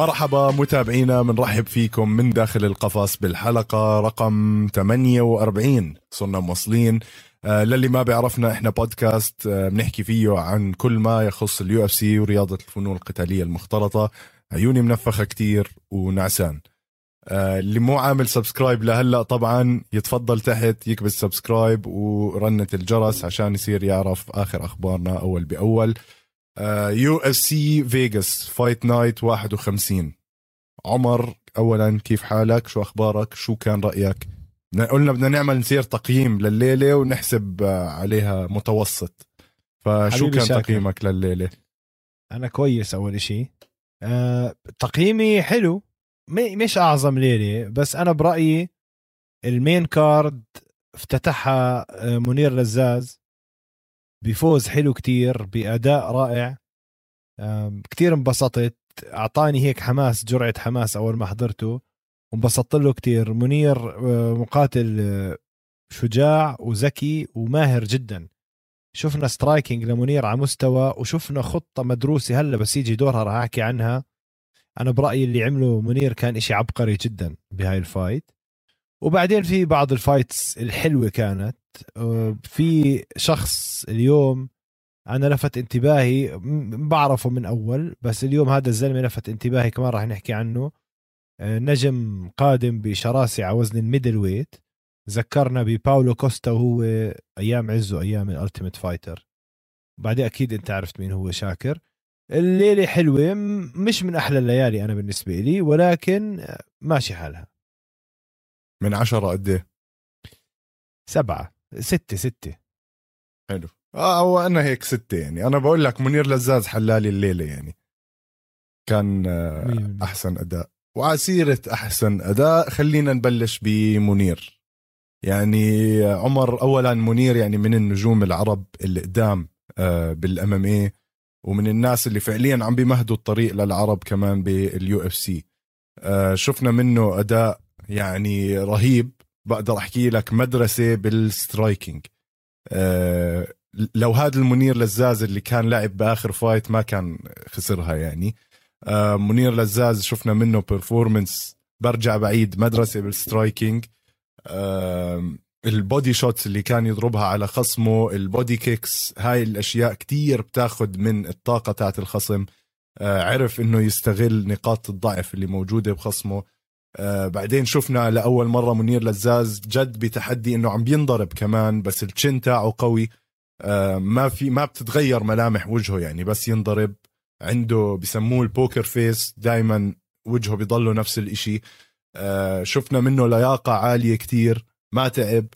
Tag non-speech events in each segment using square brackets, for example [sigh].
مرحبا متابعينا بنرحب فيكم من داخل القفص بالحلقة رقم 48 صرنا موصلين آه للي ما بيعرفنا إحنا بودكاست آه بنحكي فيه عن كل ما يخص ال UFC ورياضة الفنون القتالية المختلطة. عيوني منفخة كتير ونعسان. آه اللي مو عامل subscribe لهلأ طبعا يتفضل تحت يكبس subscribe ورنة الجرس عشان يصير يعرف آخر أخبارنا أول بأول. UFC Vegas Fight Night 51 عمر اولا كيف حالك؟ شو أخبارك؟ شو كان رأيك؟ قلنا بدنا نعمل نصير تقييم لليلة ونحسب آه، عليها متوسط. فشو كان شاكر. تقييمك لليلة؟ أنا كويس أول إشي. أه تقييمي حلو. مش أعظم ليلة بس أنا برأيي ال main card افتتحها آه، منير لزاز. بفوز حلو كتير بأداء رائع. كتير انبسطت. أعطاني هيك حماس جرعة حماس أول ما حضرته. وانبسطت له كتير. منير آه، مقاتل آه، شجاع وذكي وماهر جدا. شفنا striking لمنير على مستوى وشفنا خطة مدروسة. هلأ بس يجي دورها راح أحكي عنها. أنا برأيي اللي عمله منير كان إشي عبقري جدا بهاي ال fight وبعدين في بعض ال fights الحلوة كانت. في شخص اليوم أنا لفت انتباهي بعرفه من أول بس اليوم هذا الزلمة لفت انتباهي كمان راح نحكي عنه. آه، نجم قادم بشراسه على وزن ال middleweight. ذكرنا بباولو كوستا وهو أيام عزه أيام ال Ultimate Fighter. بعدين أكيد أنت عرفت مين هو شاكر. الليلة حلوة مش من أحلى الليالي أنا بالنسبة لي ولكن ماشي حالها. من عشرة قد إيه؟ سبعة. ستة ستة. حلو. آه هو أنا هيك ستة يعني. أنا بقول لك منير لزاز حلى لي الليلة يعني. كان آه، أحسن أداء. وعلى سيرة أحسن أداء. خلينا نبلش بمنير. يعني عمر اولا منير يعني من النجوم العرب اللي قدام آه، بال MMA ومن الناس اللي فعليا عم بيمهدوا الطريق للعرب كمان بال UFC. آه، شفنا منه أداء يعني رهيب. بقدر أحكي لك مدرسة بال striking. أه لو هذا المنير لزاز اللي كان لعب بآخر fight ما كان خسرها يعني. أه منير لزاز شفنا منه performance برجع بعيد مدرسة بال striking. أه ال body shots اللي كان يضربها على خصمه ال body kicks هاي الأشياء كتير بتاخد من الطاقة تاعت الخصم. أه عرف إنه يستغل نقاط الضعف اللي موجودة بخصمه. آه بعدين شفنا لأول مرة منير لزاز جد بتحدي إنه عم بينضرب كمان بس ال chin تاعه قوي. آه ما في ما بتتغير ملامح وجهه يعني بس ينضرب. عنده بسموه ال poker face دائما وجهه بيضله نفس الإشي. آه شفنا منه لياقة عالية كتير ما تعب.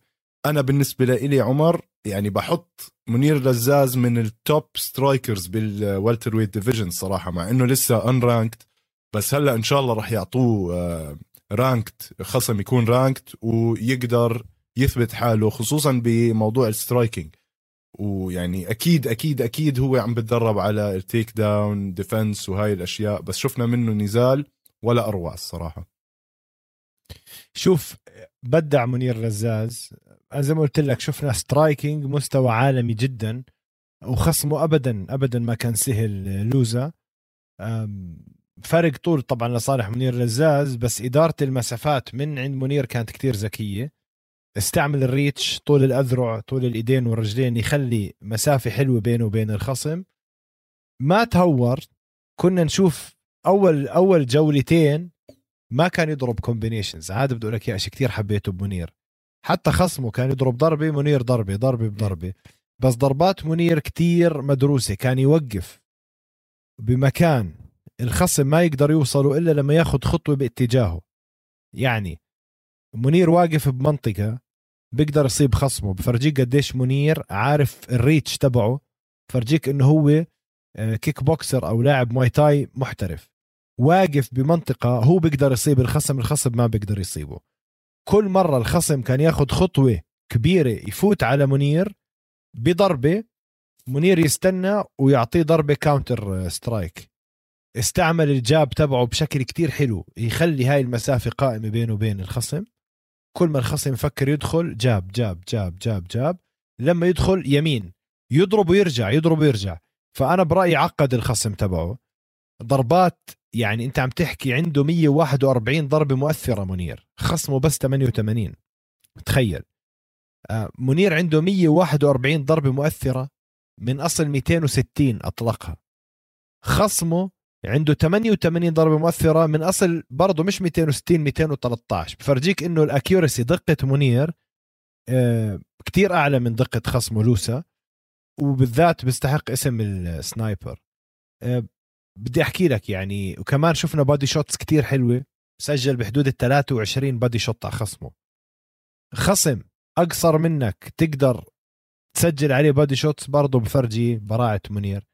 أنا بالنسبة لي عمر يعني بحط منير لزاز من ال top strikers بال welterweight division صراحة مع إنه لسه unranked بس هلا إن شاء الله راح يعطوه ranked آه، خصم يكون ranked ويقدر يثبت حاله خصوصا بموضوع ال striking. ويعني أكيد أكيد أكيد هو عم بتدرب على ال takedown defense وهاي الأشياء بس شفنا منه نزال ولا أروع الصراحة. شوف بدع منير لزاز. زي ما قلت لك شفنا striking مستوى عالمي جدا وخصمه ابدا ابدا ما كان سهل لوزا. فرق طول طبعا لصالح منير لزاز بس إدارة المسافات من عند منير كانت كتير ذكية. استعمل ال reach طول الأذرع طول الإيدين والرجلين يخلي مسافة حلوة بينه وبين الخصم. ما تهور كنا نشوف أول أول جولتين ما كان يضرب combinations هذا بدي أقول لك شيء كثير حبيته بمنير. حتى خصمه كان يضرب ضربة منير ضربة ضربة بضربة. بس ضربات منير كتير مدروسة كان يوقف بمكان الخصم ما يقدر يوصلوا إلا لما ياخذ خطوة باتجاهه. يعني منير واقف بمنطقة بيقدر يصيب خصمه بفرجيك قديش منير عارف ال reach تبعه فرجيك إنه هو kick آه، بوكسر أو لاعب Muay Thai محترف. واقف بمنطقة هو بيقدر يصيب الخصم الخصم ما بيقدر يصيبه. كل مرة الخصم كان ياخذ خطوة كبيرة يفوت على منير بضربة منير يستنى ويعطيه ضربة counter strike استعمل ال jab تبعه بشكل كتير حلو يخلي هاي المسافة قائمة بينه وبين الخصم. كل ما الخصم يفكر يدخل jab jab jab jab jab. لما يدخل يمين يضرب ويرجع يضرب ويرجع. فأنا برأيي عقد الخصم تبعه. ضربات يعني أنت عم تحكي عنده 141 ضربة مؤثرة منير. خصمه بس 88 تخيل. آه، منير عنده 141 ضربة مؤثرة من أصل 260 أطلقها. خصمه عنده 88 ضربة مؤثرة من أصل برضه مش 260 213 بفرجيك إنه ال accuracy دقة منير آه، كتير أعلى من دقة خصمه لوسا وبالذات بيستحق اسم ال sniper. آه، بدي أحكي لك يعني وكمان شفنا body shots كتير حلوة سجل بحدود ال 23 body shot على خصمه. خصم أقصر منك تقدر تسجل عليه body shots برضه بفرجي براعة منير.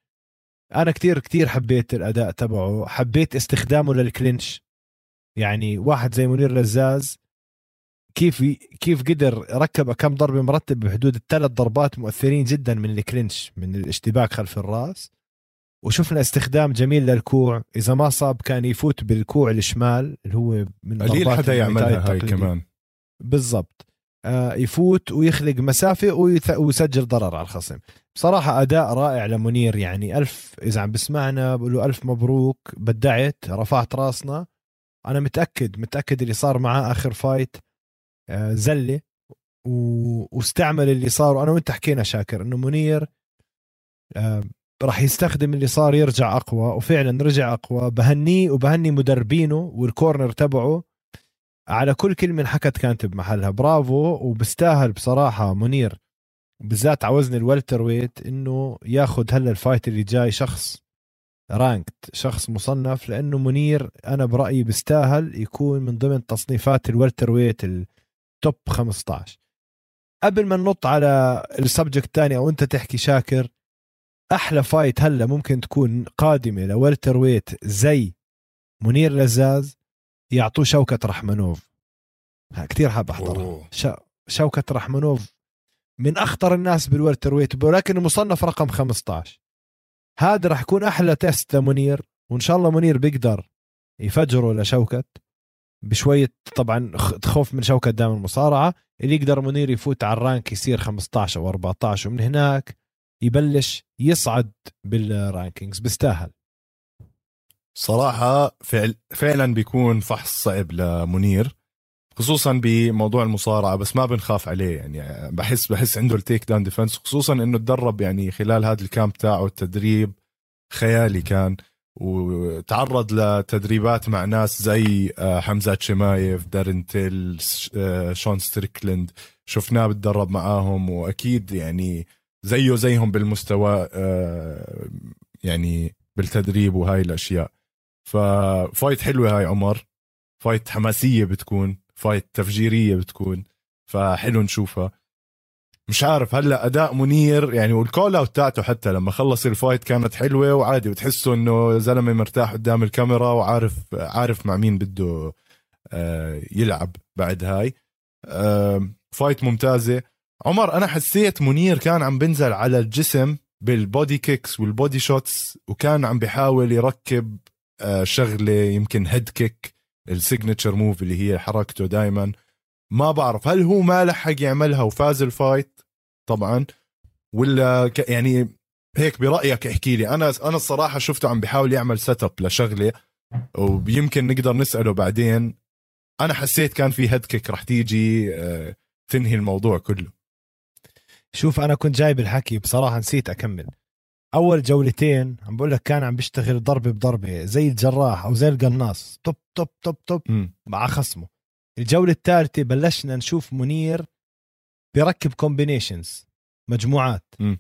أنا كتير كتير حبيت الأداء تبعه. حبيت استخدامه لل clinch. يعني واحد زي منير لزاز كيف كيف قدر ركب كم ضربه مرتب بحدود الثلاث ضربات مؤثرين جدا من ال clinch من الاشتباك خلف الراس. وشفنا استخدام جميل للكوع. إذا ما صاب كان يفوت بالكوع الشمال اللي هو من قليل حدا يعملها هاي كمان. بالضبط. يفوت ويخلق مسافة ويسجل ضرر على الخصم. بصراحة أداء رائع لمنير يعني. ألف إذا عم بسمعنا بقول له ألف مبروك بدعت رفعت راسنا. أنا متأكد متأكد اللي صار معاه آخر فايت آه زلة. واستعمل اللي صار. وأنا وأنت حكينا شاكر إنه منير آه راح يستخدم اللي صار يرجع أقوى. وفعلا رجع أقوى. بهنيه وبهني مدربينه وال corner تبعه. على كل كلمة انحكت كانت بمحلها. برافو. وبستاهل بصراحة منير بالذات على وزن ال welterweight إنه ياخذ هلا ال fight اللي جاي شخص ranked شخص مصنف لأنه منير أنا برأيي بيستاهل يكون من ضمن تصنيفات ال welterweight ال top 15 قبل ما ننط على ال subject الثاني أو أنت تحكي شاكر أحلى fight هلا ممكن تكون قادمة ل welterweight زي منير لزاز يعطوه شوكت رحمنوف كثير حاب أحضرها. شوكت رحمنوف من أخطر الناس بال welterweight ولكن مصنف رقم 15 هذا راح يكون أحلى test لمنير وإن شاء الله منير بيقدر يفجره لشوكت بشوية. طبعا خوف من شوكت دائما المصارعة. اللي يقدر منير يفوت على ال rank يصير 15 أو 14 ومن هناك يبلش يصعد بال rankings بيستاهل. صراحة فعل فعلا بيكون فحص صعب لمنير خصوصا بموضوع المصارعة بس ما بنخاف عليه يعني بحس بحس عنده ال takedown defense خصوصا إنه تدرب يعني خلال هذا ال camp تاعه التدريب خيالي كان وتعرض لتدريبات مع ناس زي آه، حمزة شمايف دارين تيل آه، شون ستريكلند شفناه بتدرب معاهم وأكيد يعني زيه زيهم بالمستوى آه، يعني بالتدريب وهاي الأشياء. ف fight حلوة هاي عمر. fight حماسية بتكون fight تفجيرية بتكون فحلو نشوفها. مش عارف هلأ أداء منير يعني وال call out تاعته حتى لما خلص ال fight كانت حلوة وعادي وتحسه إنه زلمة مرتاح قدام الكاميرا وعارف عارف مع مين بده آه، يلعب بعد هاي. fight ممتازة. عمر أنا حسيت منير كان عم بنزل على الجسم بال body kicks وال body shots وكان عم بيحاول يركب شغلة يمكن head kick ال signature move اللي هي حركته دائما ما بعرف هل هو ما لحق يعملها وفاز ال fight طبعا. ولا ك يعني هيك برأيك احكي لي. أنا أنا الصراحة شفته عم بيحاول يعمل setup لشغلة ويمكن نقدر نسأله بعدين. أنا حسيت كان في head kick رح تيجي آه، تنهي الموضوع كله. شوف أنا كنت جايب الحكي بصراحة نسيت أكمل. أول جولتين عم بقول لك كان عم بيشتغل ضربة بضربة زي الجراح أو زي القناص. توب توب توب توب. مع خصمه. الجولة الثالثة بلشنا نشوف منير بيركب combinations مجموعات. م.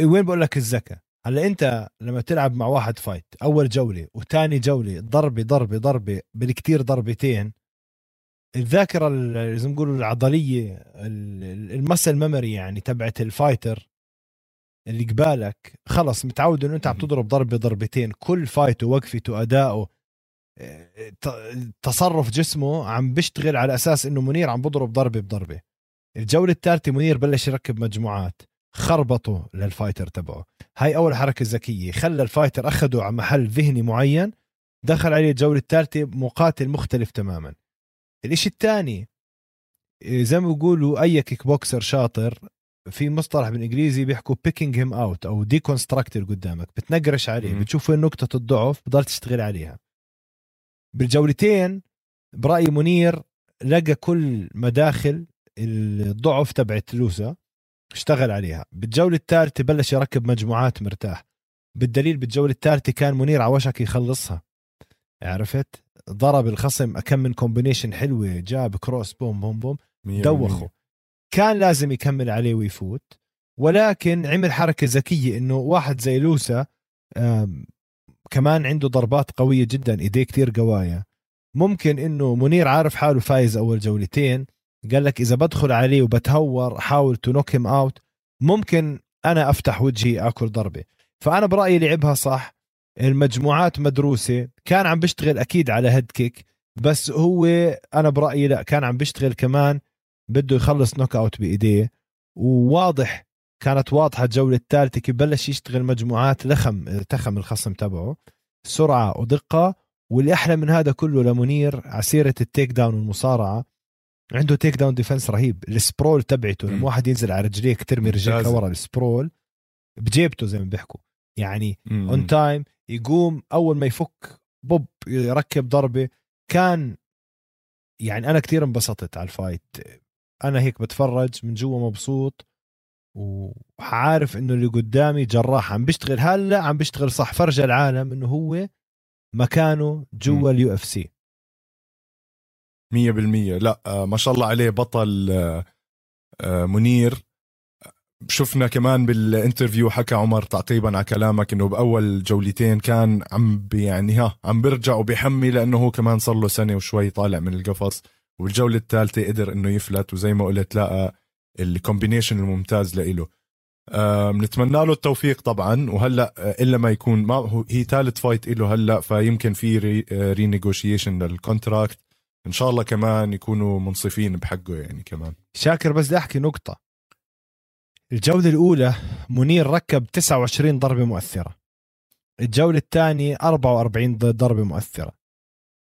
وين بقول لك الذكاء؟ هلأ أنت لما تلعب مع واحد fight أول جولة وثاني جولة ضربة ضربة ضربة بالكثير ضربتين الذاكرة زي ما نقول العضلية ال muscle memory يعني تبعت ال fighter اللي قبالك. خلص متعود إنه أنت عم تضرب ضربة ضربتين. كل fight ه وقفته اداؤه تصرف جسمه عم بيشتغل على أساس إنه منير عم بضرب ضربة بضربة. الجولة الثالثة منير بلش يركب مجموعات خربطه لل fighter تبعه. هاي أول حركة ذكية. خلى ال fighter اخده على محل ذهني معين دخل عليه الجولة الثالثة مقاتل مختلف تماما. الإشي الثاني زي ما بيقولوا أي kickboxer شاطر في مصطلح بالإنجليزي بيحكوا picking him out أو deconstruct اللي قدامك بتنقرش عليه مم. بتشوف وين نقطة الضعف بضل تشتغل عليها. بالجولتين برايي منير لقى كل مداخل الضعف تبعت لوسا اشتغل عليها. بالجولة الثالثة بلش يركب مجموعات مرتاح. بالدليل بالجولة الثالثة كان منير على وشك يخلصها. عرفت؟ ضرب الخصم كم من combination حلوة جاب cross بوم بوم بوم دوخه. كان لازم يكمل عليه ويفوت ولكن عمل حركة ذكية إنه واحد زي لوسا كمان عنده ضربات قوية جدا إيديه كتير قوايا ممكن إنه منير عارف حاله فايز أول جولتين قال لك إذا بدخل عليه وبتهور احاول to knock him out ممكن أنا أفتح وجهي آكل ضربة. فأنا برأيي لعبها صح المجموعات مدروسة كان عم بيشتغل أكيد على head kick بس هو أنا برأيي لا كان عم بيشتغل كمان بده يخلص knockout بإيديه. وواضح كانت واضحة الجولة الثالثة كيف بلش يشتغل مجموعات لخم تخم الخصم تبعه. سرعة ودقة واللي أحلى من هذا كله لمنير على سيرة ال takedown والمصارعة. عنده takedown defense رهيب. ال sprawl تبعته. لما واحد ينزل على رجليك ترمي رجليك ممتازة. ورا ال sprawl بجيبته زي ما بيحكوا. يعني. on time يقوم أول ما يفك بوب يركب ضربة. كان يعني أنا كتير انبسطت على ال fight أنا هيك بتفرج من جوا مبسوط وعارف إنه اللي قدامي جراح. عم بيشتغل هلأ عم بيشتغل صح فرجى العالم إنه هو مكانه جوا ال UFC. مية بالمية. لا آه، ما شاء الله عليه بطل آه، آه، منير. شفنا كمان بال interview حكى عمر تعقيبا على كلامك إنه بأول جولتين كان عم يعني ها عم بيرجع وبيحمي لأنه هو كمان صار له سنة وشوي طالع من القفص. والجولة الثالثة قدر إنه يفلت وزي ما قلت لقى ال combination الممتاز لإله. آه، بنتمنى له التوفيق طبعا وهلأ آه، إلا ما يكون ما هو هي ثالث fight له هلأ فيمكن في re renegotiation لل contract إن شاء الله كمان يكونوا منصفين بحقه يعني كمان. شاكر بس بدي أحكي نقطة. الجولة الأولى منير ركب 29 ضربة مؤثرة. الجولة الثانية 44 ض- ضربة مؤثرة.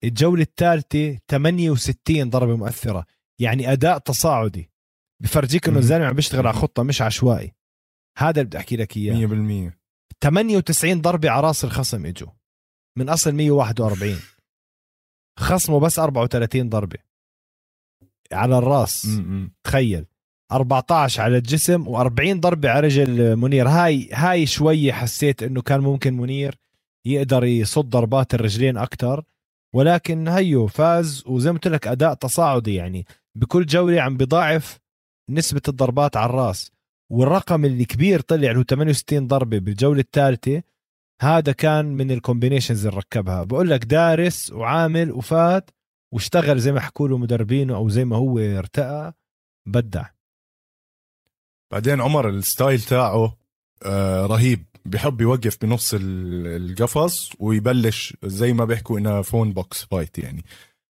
الجولة الثالثة 68 ضربة مؤثرة يعني أداء تصاعدي. بفرجيك إنه. الزلمه عم بيشتغل على خطة مش عشوائي. هذا اللي بدي أحكي لك إياه. 100% 98 ضربة على رأس الخصم إجوا. من أصل 141 خصمه بس 34 ضربة. على الرأس. م-م. تخيل. 14 على الجسم و40 ضربة على رجل منير. هاي هاي شوية حسيت إنه كان ممكن منير يقدر يصد ضربات الرجلين أكثر ولكن هيو فاز وزي ما قلت لك أداء تصاعدي يعني. بكل جولة عم بضاعف نسبة الضربات على الراس. والرقم اللي كبير طلع اللي هو 68 ضربة بالجولة الثالثة هذا كان من ال combinations اللي ركبها. بقول لك دارس وعامل وفات واشتغل زي ما حكوا له مدربينه أو زي ما هو ارتقى بدع. بعدين عمر ال style تاعه آه رهيب. بحب يوقف بنص ال- القفص ويبلش زي ما بيحكوا إنها phone box fight يعني.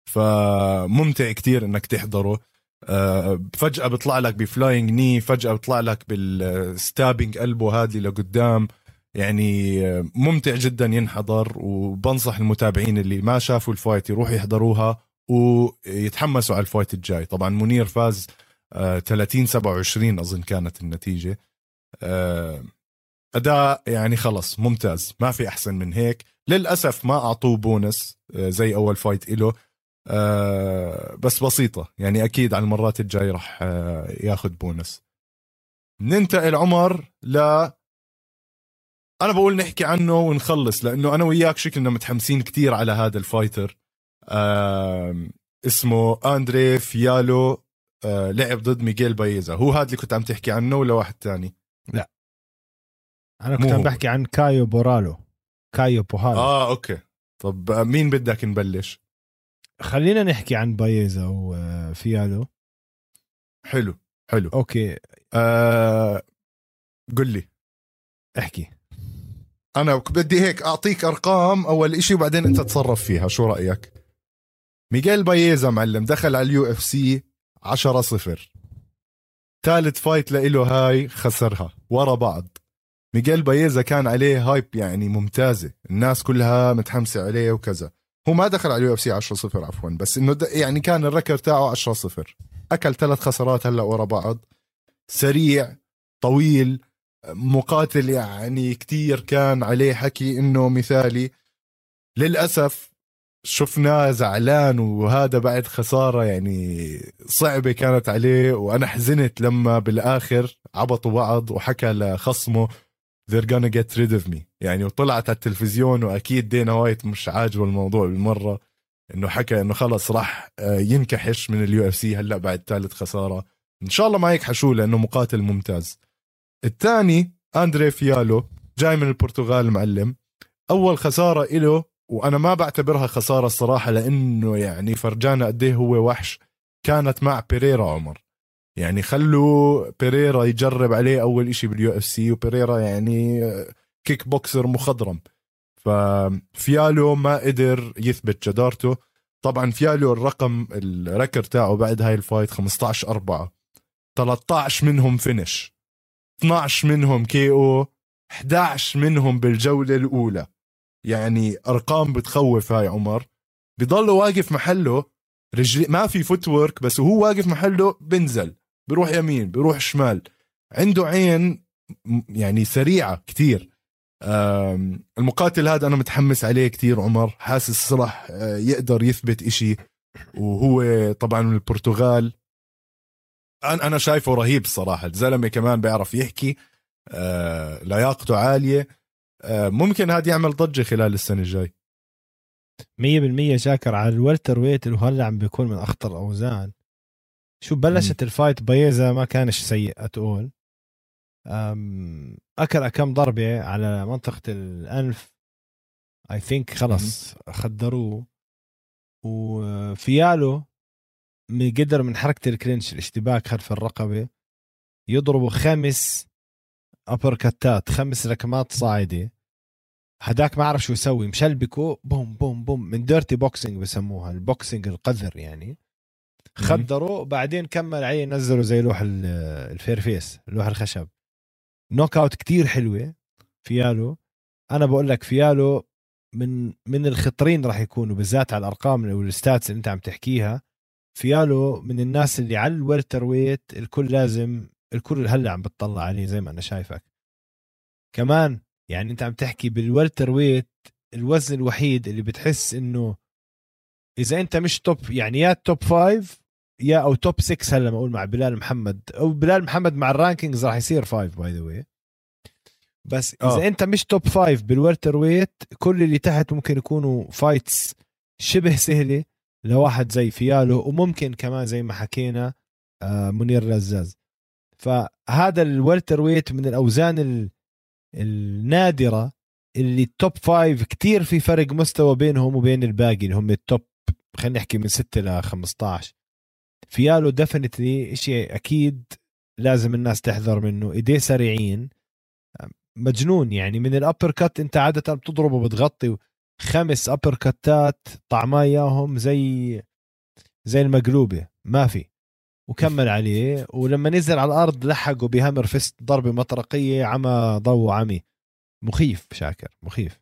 فممتع كتير إنك تحضره. آه فجأة بيطلع لك ب flying knee فجأة بيطلع لك بال stepping elbow هذه لقدام. يعني آه، ممتع جدا ينحضر وبنصح المتابعين اللي ما شافوا ال fight يروحوا يحضروها ويتحمسوا على ال fight الجاي. طبعا منير فاز آه 30 27 أظن كانت النتيجة. آه أداء يعني خلص ممتاز. ما في أحسن من هيك. للأسف ما أعطوه بونس آه زي أول fight له آه بس بسيطة. يعني أكيد على المرات الجاي راح آه ياخذ بونس. ننتقل عمر ل أنا بقول نحكي عنه ونخلص لأنه أنا وياك شكلنا متحمسين كتير على هذا ال fighter. اسمه أندري فيالو لعب ضد ميغيل بايزا. هو هذا اللي كنت عم تحكي عنه ولا واحد تاني؟ أنا كنت عم. بحكي عن كايو بورالو. كايو بوهالو. آه okay. طب آه، مين بدك نبلش؟ خلينا نحكي عن بايزا وفيالو حلو حلو. okay. آه قل لي. احكي. أنا بدي هيك أعطيك أرقام أول إشي وبعدين أنت تصرف فيها. شو رأيك؟ ميغيل بايزا معلم دخل على ال UFC 10 صفر. ثالث fight لإله هاي خسرها. ورا بعض. ميغيل بايزا كان عليه hype يعني ممتازة. الناس كلها متحمسة عليه وكذا. هو ما دخل على ال UFC 10 صفر عفوا بس إنه يعني كان ال record تاعه 10 صفر. أكل ثلاث خسارات هلأ ورا بعض. سريع طويل مقاتل يعني كتير كان عليه حكي إنه مثالي. للأسف شفناه زعلان وهذا بعد خسارة يعني صعبة كانت عليه وأنا حزنت لما بالآخر عبطوا بعض وحكى لخصمه. They're gonna get rid of me. يعني وطلعت على التلفزيون وأكيد دينا وايت مش عاجبه الموضوع بالمرة. إنه حكى إنه خلص راح آه، ينكحش من ال UFC هلأ بعد ثالث خسارة. إن شاء الله ما يكحشوه لأنه مقاتل ممتاز. الثاني أندري فيالو جاي من البرتغال معلم. أول خسارة له وأنا ما بعتبرها خسارة الصراحة لأنه يعني فرجانا قد إيه هو وحش. كانت مع بيريرا عمر. يعني خلوا بيريرا يجرب عليه أول إشي بال UFC وبيريرا يعني kickboxer مخضرم. ففيالو ما قدر يثبت جدارته. طبعا فيالو الرقم ال record تاعه بعد هاي ال fight 15 4 13 منهم finish 12 منهم KO. 11 منهم بالجولة الأولى. يعني أرقام بتخوف هاي عمر. بضل واقف محله. رجلي ما في footwork بس وهو واقف محله بنزل. بروح يمين بروح شمال. عنده عين يعني سريعة كتير. المقاتل هذا أنا متحمس عليه كتير عمر. حاسس راح آه، يقدر يثبت إشي. وهو طبعا من البرتغال. أنا أنا شايفه رهيب الصراحة. الزلمة كمان بيعرف يحكي. آه، لياقته عالية. آه، ممكن هذا يعمل ضجة خلال السنة الجاي. 100% شاكر على ال welterweight اللي هلا عم بيكون من أخطر الأوزان. شو بلشت ال fight بايزا ما كانش سيء اتقول أكل كم ضربة على منطقة الأنف. I think خلص خدروه. وفيالو من قدر من حركة ال clinch الاشتباك خلف الرقبة. يضربوا خمس uppercut ات خمس لكمات صاعدة. هداك ما عرف شو يسوي مشلبكه بوم بوم بوم من dirty boxing بسموها ال boxing القذر يعني. خدروا بعدين كمل عليه نزلوا زي لوح الفير فيس لوح الخشب. knockout كتير حلوة فيالو. أنا بقول لك فيالو من من الخطرين راح يكونوا بالذات على الأرقام وال stats اللي أنت عم تحكيها. فيالو من الناس اللي على الويلتر ويت الكل لازم الكل هلأ عم بتطلع عليه زي ما أنا شايفك. كمان يعني أنت عم تحكي بال welterweight الوزن الوحيد اللي بتحس إنه إذا أنت مش top يعني يا top five يا أو top 6 هلا ما أقول مع بلال محمد. أو بلال محمد مع ال rankings راح يصير 5 by the way بس إذا أوه. أنت مش top 5 بال welterweight كل اللي تحت ممكن يكونوا fights شبه سهلة لواحد زي فيالو وممكن كمان زي ما حكينا آه، منير لزاز. فهذا ال welterweight من الأوزان النادرة اللي ال top 5 كتير في فرق مستوى بينهم وبين الباقي اللي هم ال top خلينا نحكي من 6 ل 15 فيالو definitely شيء أكيد لازم الناس تحذر منه. إيديه سريعين. مجنون يعني. من ال uppercut أنت عادة بتضربه بتغطي خمس uppercutات طعماه إياهم زي زي المقلوبة. ما في. وكمل عليه. ولما نزل على الأرض لحقه ب hammer fist ضربة مطرقية عمى ضو عمي. مخيف شاكر. مخيف.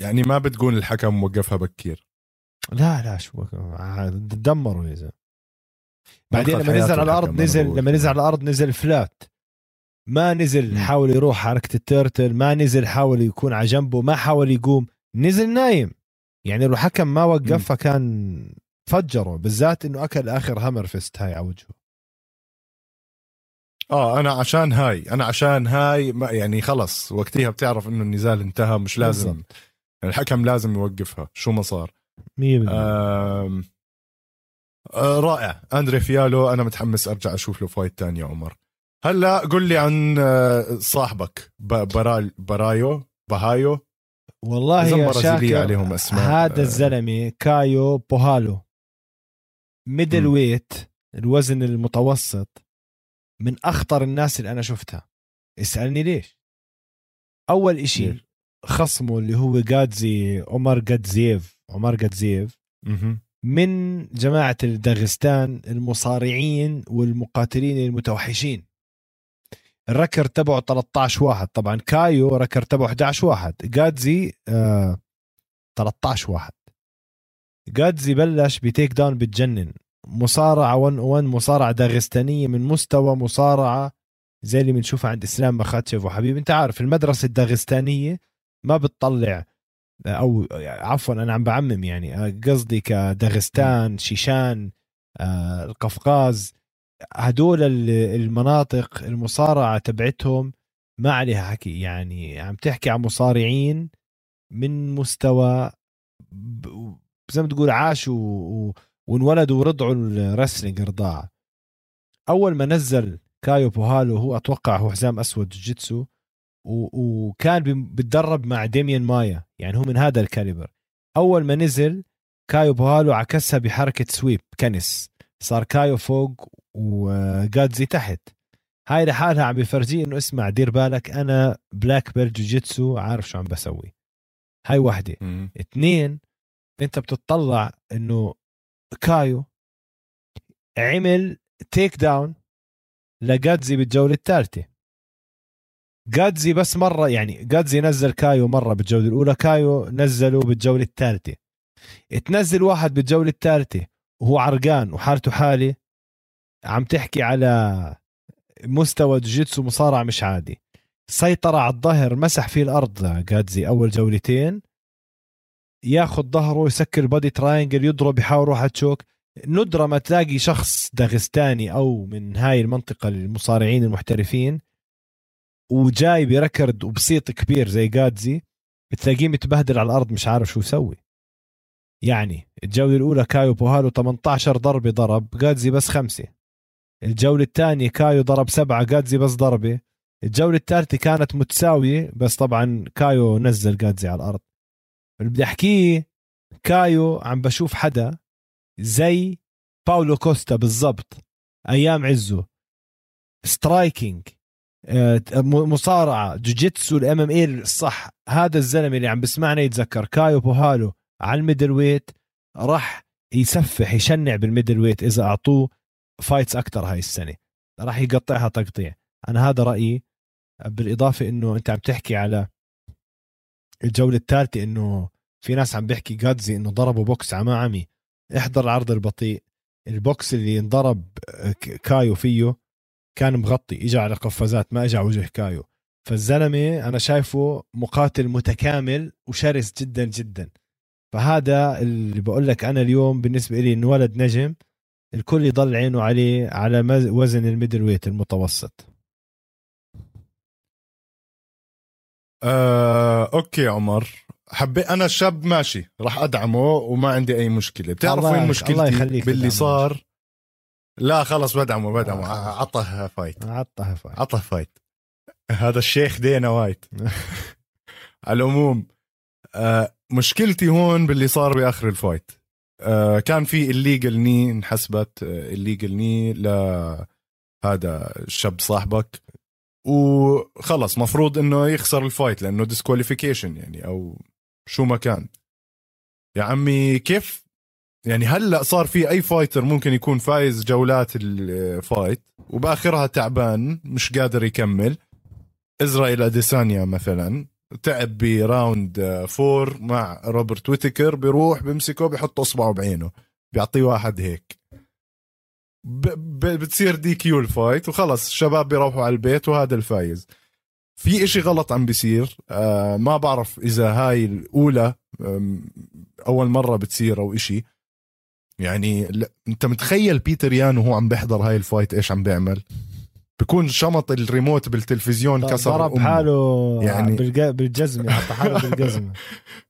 يعني ما بتقول الحكم وقفها بكير. لا لا شو دمروا يا زلمة. بعدين لما نزل على الأرض نزل لما نزل على الأرض نزل flat ما نزل حاول يروح حركه ال turtle ما نزل حاول يكون على جنبه ما حاول يقوم نزل نايم. يعني لو حكم ما وقفها كان فجره بالذات إنه أكل آخر hammer fist هاي على وجهه. آه أنا عشان هاي أنا عشان هاي ما يعني خلص وقتها بتعرف إنه النزال انتهى مش لازم. بالزبط. الحكم لازم يوقفها شو ما صار. 100% آه رائع. أندري فيالو أنا متحمس أرجع أشوف له فايت تاني يا عمر. هلا قل لي عن آه، صاحبك برال برايو بهايو. والله يا شاكر عليهم أسماء. هذا آه. الزلمة كايو بوهالو. ميدل ويت الوزن المتوسط من أخطر الناس اللي أنا شفتها. اسألني ليش؟ أول إشي خصمه اللي هو جادزي عمر جادزيف عمر جادزيف من جماعة الداغستان المصارعين والمقاتلين المتوحشين. الركر تبعه 13 واحد. طبعا كايو ركر تبعه 11 واحد. جادزي آه 13 واحد. جادزي بلش بتيك داون بتجنن. مصارعة 1 1 مصارعة داغستانية من مستوى مصارعة زي اللي بنشوفها عند إسلام مخاتشف وحبيب. أنت عارف المدرسة الداغستانية ما بتطلع أو عفوا أنا عم بعمم يعني قصدي كداغستان شيشان آه، القفقاز هدول المناطق المصارعة تبعتهم ما عليها حكي. يعني عم تحكي عن مصارعين من مستوى زي ما تقول عاشوا وانولدوا ورضعوا الرسلينج رضاعة. أول ما نزل كايو بوهالو هو أتوقع هو حزام أسود جيتسو وكان بتدرب مع ديميان مايا يعني هو من هذا ال caliber. أول ما نزل كايو بوهالو عكسها بحركة sweep كنس. صار كايو فوق وجادزي تحت. هاي لحالها عم بفرجيه إنه اسمع دير بالك أنا black belt جوجيتسو عارف شو عم بسوي. هاي وحدة. اثنين أنت بتطلع إنه كايو عمل takedown لجادزي بالجولة الثالثة. جادزي بس مرة يعني جادزي نزل كايو مرة بالجولة الأولى كايو نزله بالجولة الثالثة. تنزل واحد بالجولة الثالثة وهو عرقان وحالته حالة عم تحكي على مستوى جوجيتسو مصارع مش عادي. سيطر على الظهر مسح فيه الأرض جادزي أول جولتين. ياخذ ظهره يسكر body triangle يضرب يحاول يروح choke ندرة ما تلاقي شخص داغستاني أو من هاي المنطقة المصارعين المحترفين. وجاي ب record وبصيت كبير زي جادزي بتلاقيه متبهدل على الأرض مش عارف شو يسوي. يعني الجولة الأولى كايو بوهالو 18 ضربة ضرب جادزي بس خمسة. الجولة الثانية كايو ضرب سبعة جادزي بس ضربة. الجولة الثالثة كانت متساوية بس طبعا كايو نزل جادزي على الأرض. اللي بدي أحكيه كايو عم بشوف حدا زي باولو كوستا بالضبط أيام عزه. striking آه، مصارعة جوجيتسو ال MMA الصح. هذا الزلمة اللي عم بسمعنا يتذكر. كايو بوهالو على ال middleweight راح يسفح يشنع بال middleweight إذا أعطوه fights أكثر هاي السنة. راح يقطعها تقطيع. أنا هذا رأيي. بالإضافة إنه أنت عم تحكي على الجولة الثالثة إنه في ناس عم بيحكي جادزي إنه ضربوا بوكس عما عمي احضر العرض البطيء. البوكس اللي انضرب كايو فيه كان مغطي اجى على قفازات ما اجى على وجه كايو. فالزلمة أنا شايفه مقاتل متكامل وشرس جدا جدا. فهذا اللي بقول لك أنا اليوم بالنسبة لي إنه ولد نجم الكل يضل عينه عليه على وزن ال middleweight المتوسط. آه، okay عمر. حبي أنا شاب ماشي راح أدعمه وما عندي أي مشكلة. بتعرف وين مشكلتي؟ باللي صار لا خلص بدعمه بدعمه آه. عطه fight. عطه fight. عطه fight. هذا الشيخ دينا وايت. [laughs] على العموم آه مشكلتي هون باللي صار بآخر ال fight. آه كان في illegal knee انحسبت illegal knee لهذا الشاب صاحبك. وخلص مفروض إنه يخسر ال fight لأنه disqualification يعني أو شو ما كان. يا عمي كيف يعني هلا صار في أي fighter ممكن يكون فايز جولات ال fight وبآخرها تعبان مش قادر يكمل. ازرائيل أديسانيا مثلا تعب ب round four مع روبرت ويتكر بيروح بيمسكه بيحط إصبعه بعينه بيعطيه واحد هيك. بتصير DQ ال fight وخلص الشباب بيروحوا على البيت وهذا الفايز. في إشي غلط عم بيصير آه ما بعرف إذا هاي الأولى أول مرة بتصير أو إشي. يعني انت متخيل بيتر يان وهو عم بيحضر هاي ال fight إيش عم بيعمل؟ بكون شمط الريموت بالتلفزيون كسر ضرب حاله يعني بالجزمة [laughs] عطى حاله بالجزمة.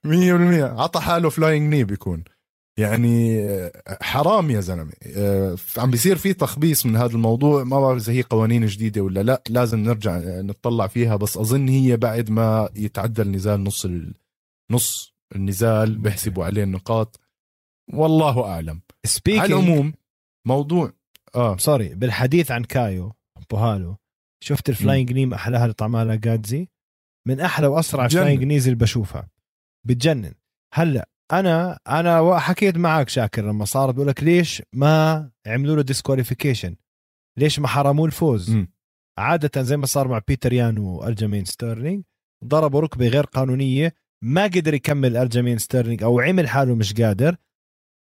100% عطى حاله فلاينج ني بيكون. يعني حرام يا زلمة. آه، عم بيصير في تخبيص من هذا الموضوع. ما بعرف إذا هي قوانين جديدة ولا لا. لازم نرجع نطلع فيها. بس أظن هي بعد ما يتعدى النزال نص نص النزال بيحسبوا عليه النقاط. والله أعلم. على العموم موضوع آه. sorry بالحديث عن كايو بوهالو شفت ال flying knee أحلاها اللي طعمها جادزي من أحلى وأسرع flying knees اللي بشوفها. بتجنن. هلأ أنا أنا حكيت معك شاكر لما صار بقول لك ليش ما عملوا له disqualification ليش ما حرموه الفوز؟ م. عادة زي ما صار مع بيتر يان والجامين ستيرلينج ضربوا ركبة غير قانونية ما قدر يكمل الجامين ستيرلينج أو عمل حاله مش قادر.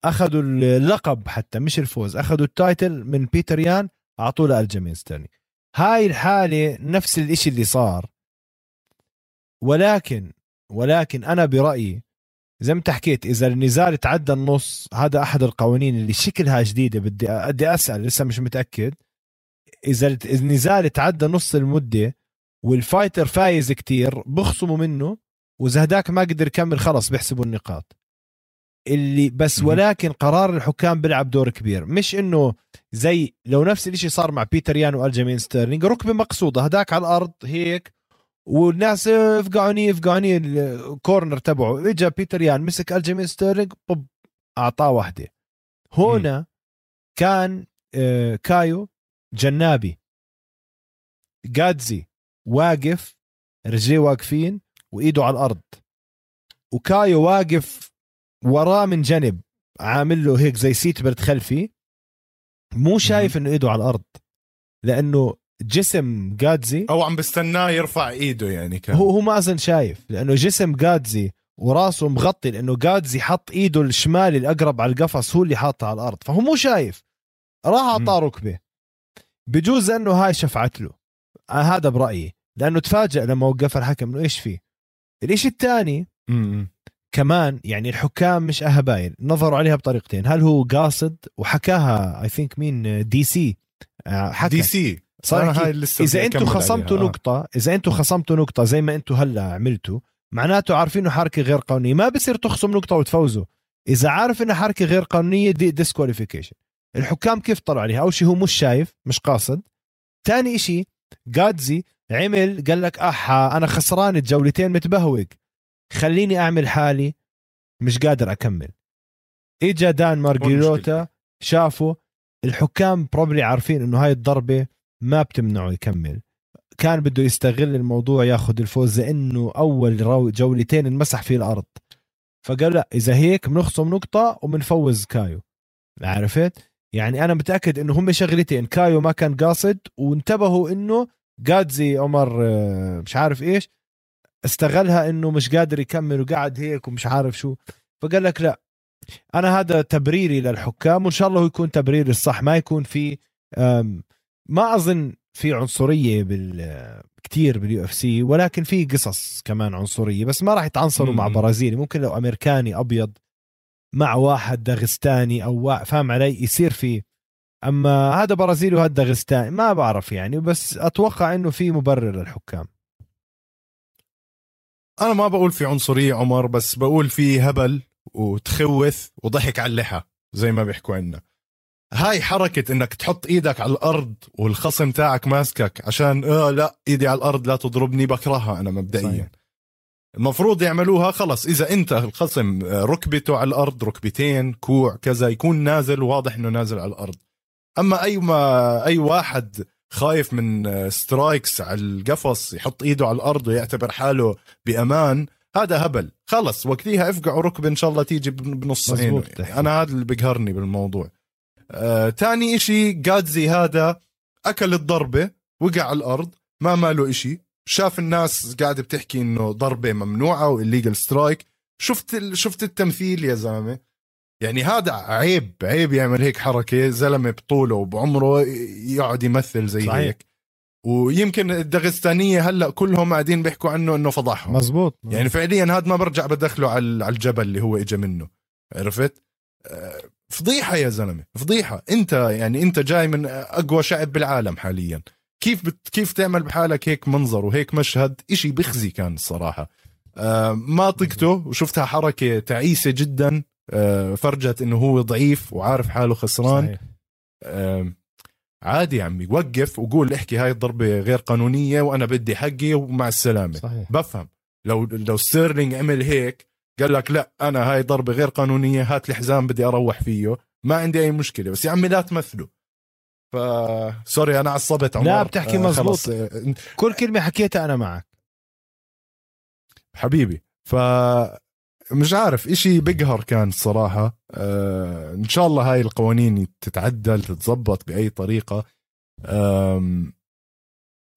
أخذوا اللقب حتى مش الفوز أخذوا ال title من بيتر يان أعطوه لالجامين ستيرلينج هاي الحالة نفس الإشي اللي صار. ولكن ولكن أنا برأيي زي ما حكيت إذا النزال تعدى النص هذا أحد القوانين اللي شكلها جديدة بدي بدي أسأل لسه مش متأكد. إذا النزال تعدى نص المدة وال fighter فايز كتير بخصموا منه وإذا هداك ما قدر يكمل خلص بيحسبوا النقاط. اللي بس ولكن قرار الحكام بيلعب دور كبير. مش إنه زي لو نفس الشيء صار مع بيتر يان وألجيمين ستيرلينج ركبة مقصودة هداك على الأرض هيك والناس إفقعه knee إفقعه knee ال corner تبعه. اجى بيتر يان مسك ألجيمين ستيرلينج بوب أعطاه واحدة. هنا كان آه، كايو جنابي جادزي واقف رجليه واقفين وإيده على الأرض. وكايو واقف وراه من جنب عامل له هيك زي seat belt خلفي. مو شايف إنه إيده على الأرض لأنه جسم جادزي أو عم بستناه يرفع إيده يعني كان. هو هو ما أظن شايف لأنه جسم جادزي وراسه مغطي لأنه جادزي حط إيده الشمال الأقرب على القفص هو اللي حاطه على الأرض. فهو مو شايف راح أعطاه ركبة. بجوز إنه هاي شفعت له. آه، هذا برأيي لأنه تفاجئ لما وقف الحكم إنه إيش في الإشي الثاني كمان يعني الحكام مش أهباين نظروا عليها بطريقتين هل هو قاصد وحكاها I think مين DC آه، حكى. DC صار هاي لسه إذا أنتم خصمتوا عليها. نقطة إذا أنتم خصمتوا نقطة زي ما أنتم هلأ عملتوا معناته عارفين إنه حركة غير قانونية ما بصير تخصم نقطة وتفوزوا. إذا عارف انها حركة غير قانونية di disqualification الحكام كيف طلعوا عليها؟ أول شيء هو مش شايف مش قاصد. ثاني شيء جادزي عمل قال لك أحا أنا خسران الجولتين متبهوق خليني أعمل حالي مش قادر أكمل. إجا دان مارجيروتا شافوا الحكام probably عارفين إنه هاي الضربة ما بتمنعه يكمل. كان بده يستغل الموضوع ياخذ الفوز لأنه أول جولتين انمسح فيه الأرض. فقال لا إذا هيك بنخصم نقطة وبنفوز كايو. عرفت؟ يعني أنا متأكد إنه هم شغلتين كايو ما كان قاصد وانتبهوا إنه جادزي عمر آه، مش عارف إيش استغلها إنه مش قادر يكمل وقعد هيك ومش عارف شو. فقال لك لا أنا هذا تبريري للحكام وإن شاء الله يكون تبريري الصح ما يكون في ما أظن في عنصرية بال كثير بال UFC ولكن في قصص كمان عنصرية بس ما راح يتعنصروا مع برازيلي. ممكن لو أمريكاني أبيض مع واحد داغستاني أو فاهم علي؟ يصير في. أما هذا برازيلي وهذا داغستاني ما بعرف يعني بس أتوقع إنه في مبرر للحكام. أنا ما بقول في عنصرية عمر بس بقول في هبل وتخوث وضحك على اللحى زي ما بيحكوا عنا. هاي حركة إنك تحط إيدك على الأرض والخصم تاعك ماسكك عشان آه لا إيدي على الأرض لا تضربني بكرهها أنا مبدئيا. صحيح. المفروض يعملوها خلص. إذا أنت الخصم ركبته على الأرض ركبتين كوع كذا يكون نازل واضح إنه نازل على الأرض. أما أي ما أي واحد خايف من سترايكس على القفص يحط إيده على الأرض ويعتبر حاله بأمان. هذا هبل. خلص وقتها افقعوا ركبة إن شاء الله تيجي بنص عينه يعني أنا هذا اللي بقهرني بالموضوع. آه، تاني إشي جادزي هذا أكل الضربة وقع على الأرض ما ماله إشي. شاف الناس قاعدة بتحكي إنه ضربة ممنوعة والليجل سترايك شفت شفت التمثيل يا زلمة. يعني هذا عيب عيب يعمل هيك حركة زلمة بطوله وبعمره يقعد يمثل زي صحيح. هيك. ويمكن الدغستانية هلأ كلهم قاعدين بيحكوا عنه إنه فضحهم. مزبوط. يعني فعليا هذا ما برجع بدخله على الجبل اللي هو اجى منه. عرفت؟ آه، فضيحة يا زلمة فضيحة. أنت يعني أنت جاي من أقوى شعب بالعالم حاليا. كيف بت كيف تعمل بحالك هيك منظر وهيك مشهد؟ إشي بخزي كان الصراحة. آه ما طقته وشفتها حركة تعيسة جدا. فرجت إنه هو ضعيف وعارف حاله خسران. صحيح. آه عادي يا عمي وقف وقول احكي هاي الضربة غير قانونية وأنا بدي حقي ومع السلامة. صحيح. بفهم. لو لو ستيرلينج عمل هيك قال لك لا أنا هاي ضربة غير قانونية هات لي حزام بدي أروح فيه ما عندي أي مشكلة. بس يا عمي لا تمثلوا ف سوري أنا عصبت عمر. لا بتحكي آه مزبوط آه كل كلمة حكيتها أنا معك. حبيبي. ف مش عارف إشي بقهر كان الصراحة. آه إن شاء الله هاي القوانين تتعدل تتظبط بأي طريقة.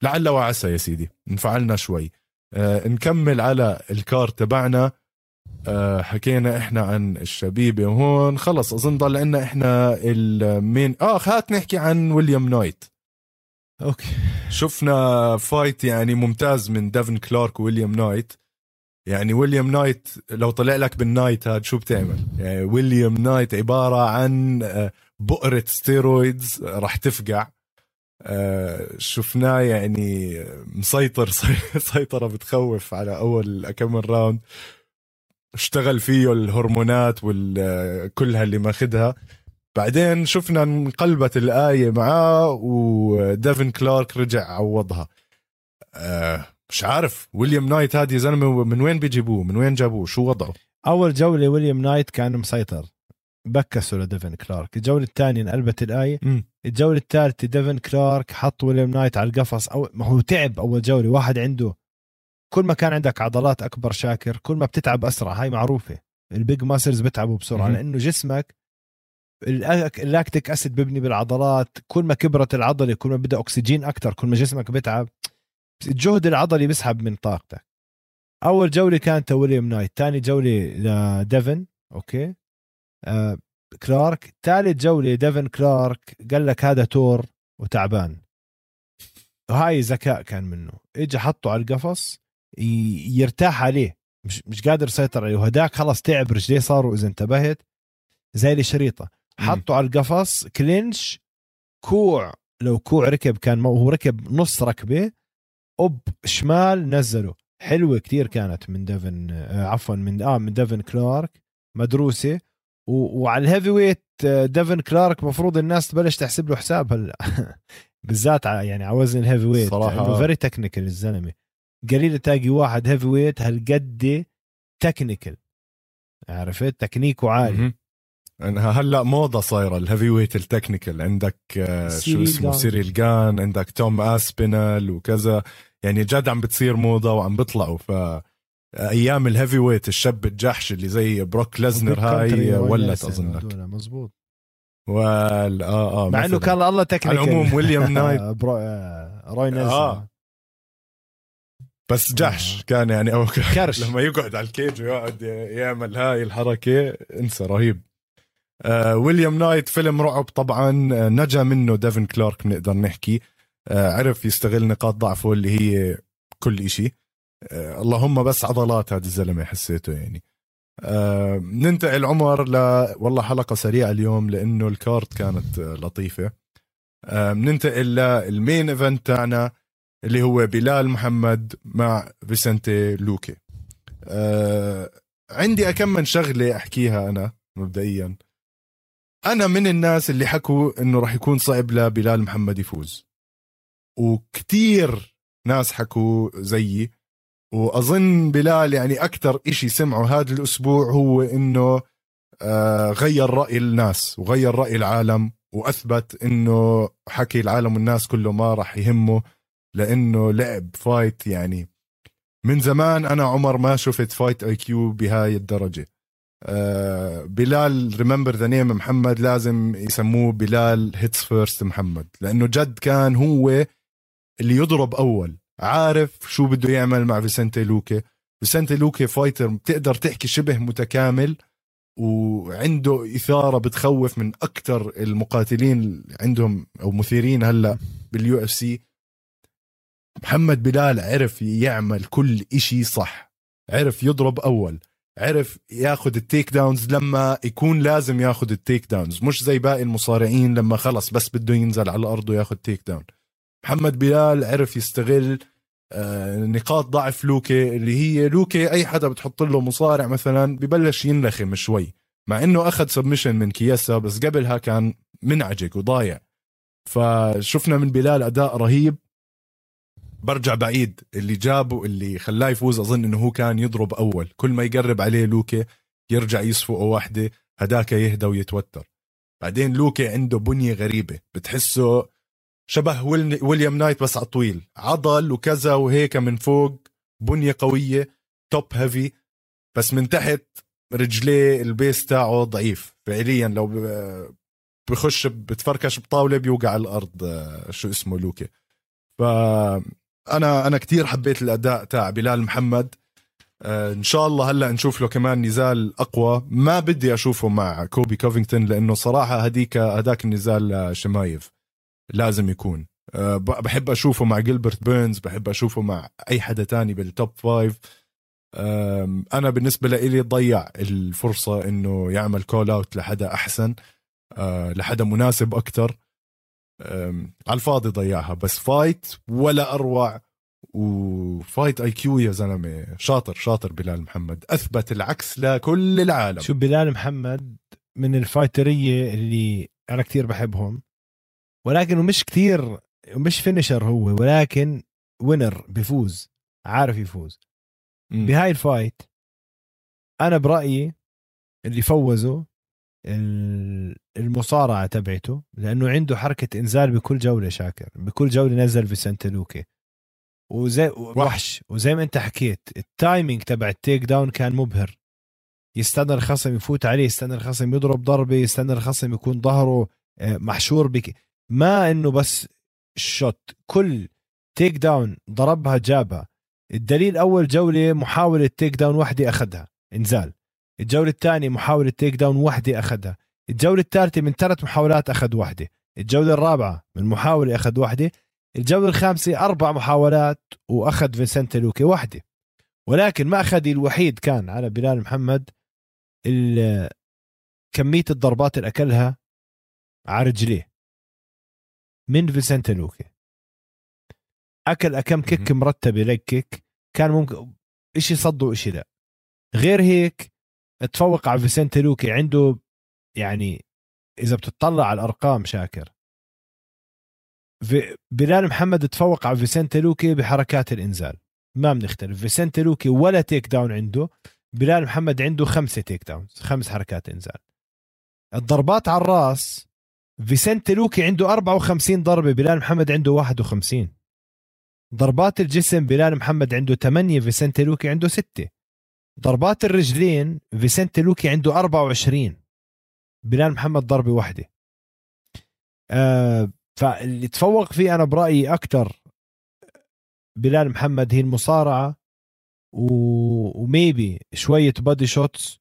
لعل وعسى يا سيدي انفعلنا شوي. آه نكمل على الكار تبعنا. آه حكينا إحنا عن الشبيبة هون. خلص أظن ضل عنا إحنا المين. آه خات نحكي عن ويليام نايت okay. شفنا fight يعني ممتاز من ديفن كلارك وويليام نايت يعني ويليام نايت لو طلع لك بال night هاد شو بتعمل؟ يعني ويليام نايت عبارة عن آه، بؤرة steroids راح تفقع. آه، شفناه يعني مسيطر [laughs] سيطرة بتخوف على أول كم round اشتغل فيه الهرمونات وكلها اللي ماخذها بعدين شفنا انقلبت الآية معاه وديفن كلارك رجع عوضها. آه مش عارف. ويليام نايت يا زلمه من وين بيجيبوه؟ من وين جابوه؟ شو وضعه؟ أول جولة ويليام نايت كان مسيطر. بكسوا لديفن كلارك. الجولة الثانية انقلبت الآية. م. الجولة الثالثة ديفن كلارك حط ويليام نايت على القفص. أو ما هو تعب أول جولة. واحد عنده كل ما كان عندك عضلات أكبر شاكر كل ما بتتعب أسرع. هاي معروفة. ال big muscles بتعبوا بسرعة م. لأنه جسمك ال lactic acid ببني بالعضلات. كل ما كبرت العضلة كل ما بدأ أكسجين أكثر كل ما جسمك بتعب. الجهد العضلي بيسحب من طاقتك. أول جولة كانت ويليام نايت ثاني جولة لديفن okay؟ آه كلارك. ثالث جولة ديفن كلارك قال لك هذا تور وتعبان. وهاي ذكاء كان منه. اجى حطه على القفص يرتاح عليه. مش مش قادر يسيطر عليه. وهداك خلص تعب رجليه صاروا إذا انتبهت. زي الشريطه حطه على القفص كلينش كوع. لو كوع ركب كان هو ركب نص ركبة اوب شمال نزله حلوة كتير كانت من ديفن آه عفوا من آه من ديفن كلارك مدروسة. و... وعلى ال heavyweight آه، ديفن كلارك مفروض الناس تبلش تحسب له حساب هلا. [laughs] بالذات يعني على وزن ال heavyweight صراحة. very technical الزلمة. قليل تلاقي واحد heavyweight هالقد technical عرفت؟ تكنيكه عالي. انها هلأ موضة صايرة ال heavyweight ال technical. عندك آه، شو اسمه؟ سيريل جان عندك توم أسبينال وكذا. يعني جد عم بتصير موضة وعم بيطلعوا ف أيام الهيفي ويت الشاب الجحش اللي زي بروك ليزنر هاي ولت أظنك. مزبوط. وال آه آه مع إنه كان الله تكنيكال على العموم ويليام نايت برو... آه، روي نيلسون آه. بس جحش آه. كان يعني. أو [laughs] كرش. لما يقعد على الكيج ويقعد يعمل هاي الحركة انسى رهيب. آه ويليام نايت فيلم رعب طبعا آه نجا منه ديفن كلارك بنقدر نحكي. آه عرف يستغل نقاط ضعفه اللي هي كل آه اللهم بس عضلات هذا الزلمة حسيته يعني. آه ننتقل عمر ل والله حلقة سريعة اليوم لأنه ال card كانت آه لطيفة. آه ننتقل لل main event تاعنا اللي هو بلال محمد مع فيسنتي لوكي. آه عندي أكم من شغلة أحكيها أنا مبدئيا. أنا من الناس اللي حكوا إنه راح يكون صعب لبلال محمد يفوز. وكتير ناس حكوا زيي. وأظن بلال يعني أكثر إشي سمعه هذا الأسبوع هو إنه آه غير رأي الناس وغير رأي العالم وأثبت إنه حكي العالم والناس كله ما راح يهمه لإنه لعب fight يعني. من زمان أنا عمر ما شفت fight IQ بهاي الدرجة. بلال remember the name محمد لازم يسموه بلال hits first محمد لأنه جد كان هو اللي يضرب أول. عارف شو بده يعمل مع فيسنتي لوكي؟ فيسنتي لوكي fighter بتقدر تحكي شبه متكامل وعنده إثارة بتخوف من أكثر المقاتلين عندهم أو مثيرين هلأ بال UFC محمد بلال عرف يعمل كل إشي صح عرف يضرب أول. عرف ياخذ ال takedowns لما يكون لازم ياخذ ال takedowns. مش زي باقي المصارعين لما خلص بس بده ينزل على الأرض وياخذ takedown. محمد بلال عرف يستغل آه، نقاط ضعف لوكي اللي هي لوكي أي حدا بتحط له مصارع مثلا ببلش ينلخم شوي. مع إنه أخذ submission من كياسا بس قبلها كان منعجق وضايع. فشفنا من بلال أداء رهيب. برجع بعيد. اللي جابه اللي خلاه يفوز أظن إنه هو كان يضرب أول. كل ما يقرب عليه لوكي يرجع يصفقه واحدة هداك يهدى ويتوتر. بعدين لوكي عنده بنية غريبة. بتحسه شبه ويليام نايت بس على طويل. عضل وكذا وهيك من فوق. بنية قوية top heavy بس من تحت رجليه ال base تاعه ضعيف. فعليا لو بخش بتفركش بطاولة بيوقع على الأرض آه، شو اسمه لوكي. ف أنا أنا كثير حبيت الأداء تاع بلال محمد. آه إن شاء الله هلأ نشوف له كمان نزال أقوى. ما بدي أشوفه مع كولبي كوفينغتون لأنه صراحة هديك هداك النزال شمايف لازم يكون. آه، بحب أشوفه مع جيلبرت بيرنز بحب أشوفه مع أي حدا تاني بال top five أنا بالنسبة لي ضيع الفرصة إنه يعمل call out لحدا أحسن آه، لحدا مناسب أكثر على الفاضي ضيعها بس fight ولا أروع و fight IQ يا زلمة. شاطر شاطر بلال محمد. أثبت العكس لكل العالم. شو بلال محمد من الفايترية اللي أنا كثير بحبهم ولكن مش كثير مش finisher هو ولكن winner بيفوز عارف يفوز. م. بهاي ال fight أنا برأيي اللي فوزه المصارعة تبعته لأنه عنده حركة إنزال بكل جولة شاكر بكل جولة نزل فيسنتي لوكي وزي وحش. وزي ما أنت حكيت ال timing تبع ال takedown كان مبهر. يستنى الخصم يفوت عليه يستنى الخصم يضرب ضربة يستنى الخصم يكون ظهره آه، محشور بك. ما إنه بس shoot كل takedown ضربها جابها. الدليل أول جولة محاولة takedown وحدة أخذها إنزال. الجولة الثانية محاولة takedown وحدة أخذها. الجولة الثالثة من ثلاث محاولات أخذ وحدة. الجولة الرابعة من محاولة أخذ وحدة. الجولة الخامسة أربع محاولات وأخذ فينسنت لوكي وحدة. ولكن المأخذ الوحيد كان على بلال محمد كمية الضربات اللي أكلها على رجليه. من فيسنت لوكي. أكل اكم kick مرتبة leg kick. كان ممكن شيء صد وشيء لا. غير هيك تفوق على فيسنت لوكي عنده يعني إذا بتطلع على الأرقام شاكر. بلال محمد تفوق على فيسنت لوكي بحركات الإنزال. ما بنختلف. فيسنت لوكي ولا takedown عنده. بلال محمد عنده خمسة takedowns خمس حركات إنزال. الضربات على الراس فيسنت لوكي عنده 54 ضربة بلال محمد عنده 51 ضربات الجسم بلال محمد عنده 8 فيسنت لوكي عنده 6 ضربات الرجلين فيسنت لوكي عنده 24 بلال محمد ضربة واحدة. آه فاللي تفوق فيه أنا برأيي أكثر بلال محمد هي المصارعة و maybe شوية body shots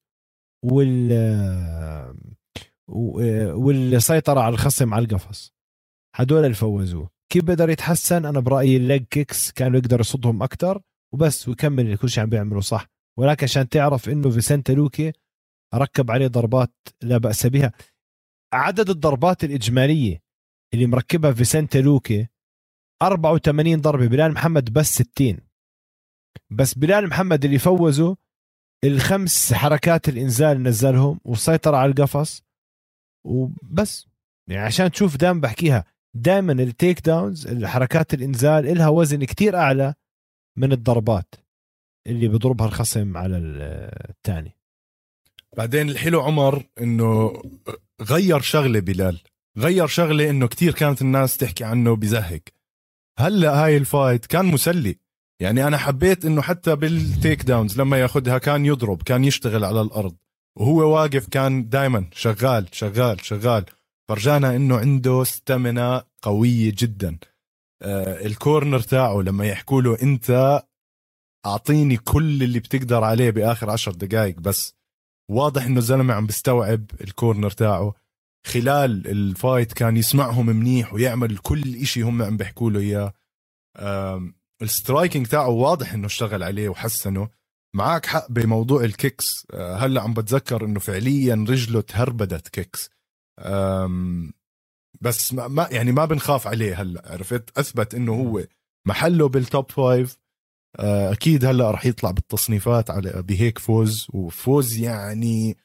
وال والسيطرة على الخصم على القفص. هدول اللي فوزوه. كيف بقدر يتحسن؟ أنا برأيي ال leg kicks كانوا يقدر يصدهم أكثر وبس ويكمل كل شيء عم بيعمله صح. ولكن عشان تعرف إنه فيسنتا لوكي ركب عليه ضربات لا بأس بها. عدد الضربات الإجمالية اللي مركبها فيسنتا لوكي 84 ضربة بلال محمد بس 60 بس بلال محمد اللي فوزه الخمس حركات الإنزال نزلهم وسيطر على القفص وبس. يعني عشان تشوف دائما بحكيها دائما ال takedowns الحركات الإنزال إلها وزن كتير أعلى من الضربات. اللي بيضربها الخصم على الثاني بعدين الحلو عمر إنه غير شغلة بلال. غير شغلة إنه كتير كانت الناس تحكي عنه بزهق. هلأ هاي ال fight كان مسلي. يعني أنا حبيت إنه حتى بال takedowns لما ياخذها كان يضرب كان يشتغل على الأرض. وهو واقف كان دائما شغال شغال شغال. فرجانا إنه عنده stamina قوية جدا. آه ال corner تاعه لما يحكوا له أنت أعطيني كل اللي بتقدر عليه بآخر عشر دقائق بس. واضح إنه الزلمة عم بيستوعب ال corner تاعه. خلال ال fight كان يسمعهم منيح ويعمل كل إشي هم عم بيحكوا له إياه. ال striking تاعه واضح إنه اشتغل عليه وحسنه. معك حق بموضوع ال kicks. آه، هلأ عم بتذكر إنه فعليا رجله تهربدت kicks. بس ما يعني ما بنخاف عليه هلأ عرفت؟ أثبت إنه هو محله بال top five أكيد هلأ رح يطلع بالتصنيفات على بهيك فوز وفوز يعني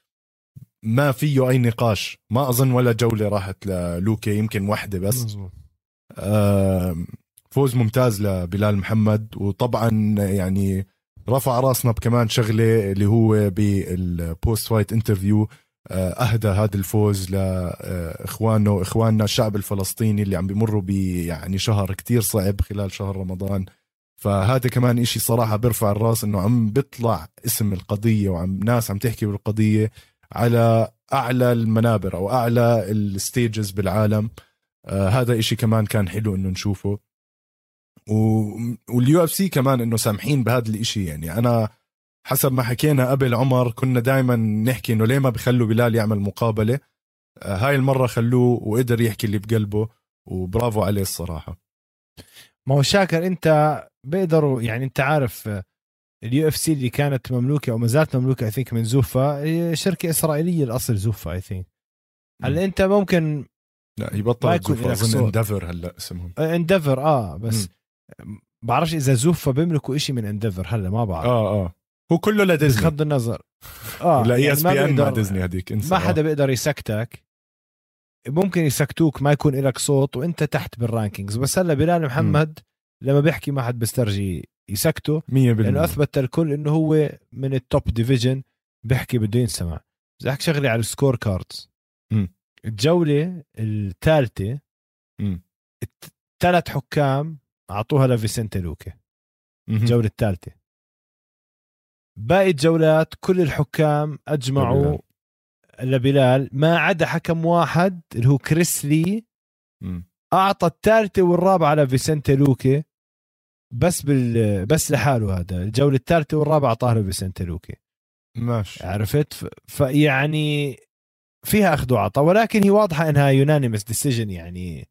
ما فيه أي نقاش. ما أظن ولا جولة راحت للوكي يمكن واحدة بس. مزبوط. فوز ممتاز لبلال محمد. وطبعا يعني رفع راسنا بكمان شغلة اللي هو بال post-fight interview أهدى هذا الفوز لاخوانه واخواننا الشعب الفلسطيني اللي عم بيمروا ب يعني شهر كتير صعب خلال شهر رمضان. فهذا كمان إشي صراحة بيرفع الرأس إنه عم بيطلع اسم القضية وعم ناس عم تحكي بالقضية على أعلى المنابر أو أعلى ال stages بالعالم. آه هذا إشي كمان كان حلو إنه نشوفه. وال UFC كمان إنه سامحين بهذا الإشي. يعني أنا حسب ما حكينا قبل عمر كنا دائما نحكي إنه ليه ما بخلوا بلال يعمل مقابلة؟ آه، هاي المرة خلوه وقدر يحكي اللي بقلبه وبرافو عليه الصراحة. ما هو شاكر أنت بيقدروا يعني انت عارف ال UFC اللي كانت مملوكة أو ما زالت مملوكة I think من Zuffa شركة إسرائيلية الأصل Zuffa I think هلا أنت ممكن لا يبطل Zuffa أظن Endeavor هلا اسمهم. Endeavor آه بس م. بعرفش إذا Zuffa بيملكوا شيء من Endeavor هلا ما بعرف. آه آه. هو كله لديزني بغض النظر. آه لا ESPN مع ديزني هذيك ما حدا بيقدر يسكتك. ممكن يسكتوك ما يكون لك صوت وإنت تحت بال rankings بس هلا بلال محمد م. لما بيحكي ما حد بيسترجي يسكته 100% لأنه أثبت الكل إنه هو من ال top division بيحكي بده ينسمع. بدي احكي شغلة على ال scorecards الجولة الثالثة الثلاث حكام أعطوها لفيسنتي لوكي الجولة الثالثة. باقي الجولات كل الحكام أجمعوا لبلال. ما عدا حكم واحد اللي هو كريس لي أعطى الثالثه والرابعة لفيسنتي لوكي بس بال بس لحاله هذا. الجولة الثالثه والرابعة أعطاها لفيسنتي لوكي. ماشي. عرفت؟ فيعني فيها أخذ وعطاء ولكن هي واضحة إنها يونانيمس ديسيجن يعني